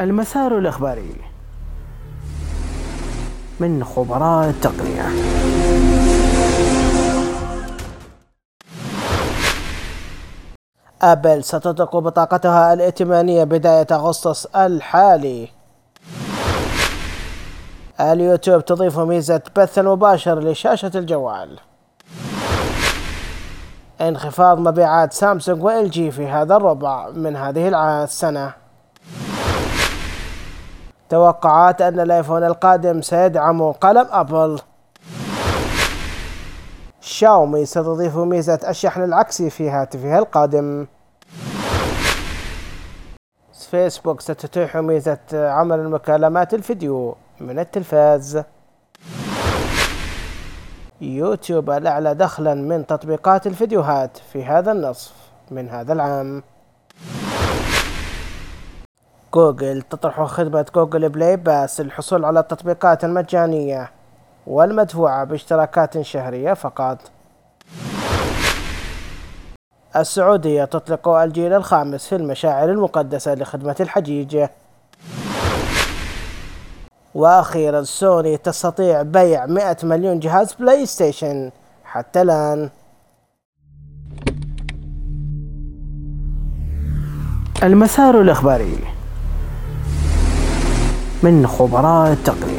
المسار الإخباري من خبراء التقنية. أبل ستطلق بطاقتها الائتمانية بداية أغسطس الحالي. اليوتيوب تضيف ميزة بث مباشر لشاشة الجوال. انخفاض مبيعات سامسونج وال جي في هذا الربع من هذه السنة. توقعات أن الآيفون القادم سيدعم قلم أبل. شاومي ستضيف ميزة الشحن العكسي في هاتفها القادم. فيسبوك ستتيح ميزة عمل المكالمات الفيديو من التلفاز. يوتيوب الأعلى دخلا من تطبيقات الفيديوهات في هذا النصف من هذا العام. جوجل تطرح خدمة جوجل بلاي باس للحصول على التطبيقات المجانية والمدفوعة باشتراكات شهرية فقط. السعودية تطلق الجيل الخامس في المشاعر المقدسة لخدمة الحجيج. وأخيرا سوني تستطيع بيع 100 مليون جهاز بلاي ستيشن حتى الآن. المسار الإخباري. من خبراء التقنيه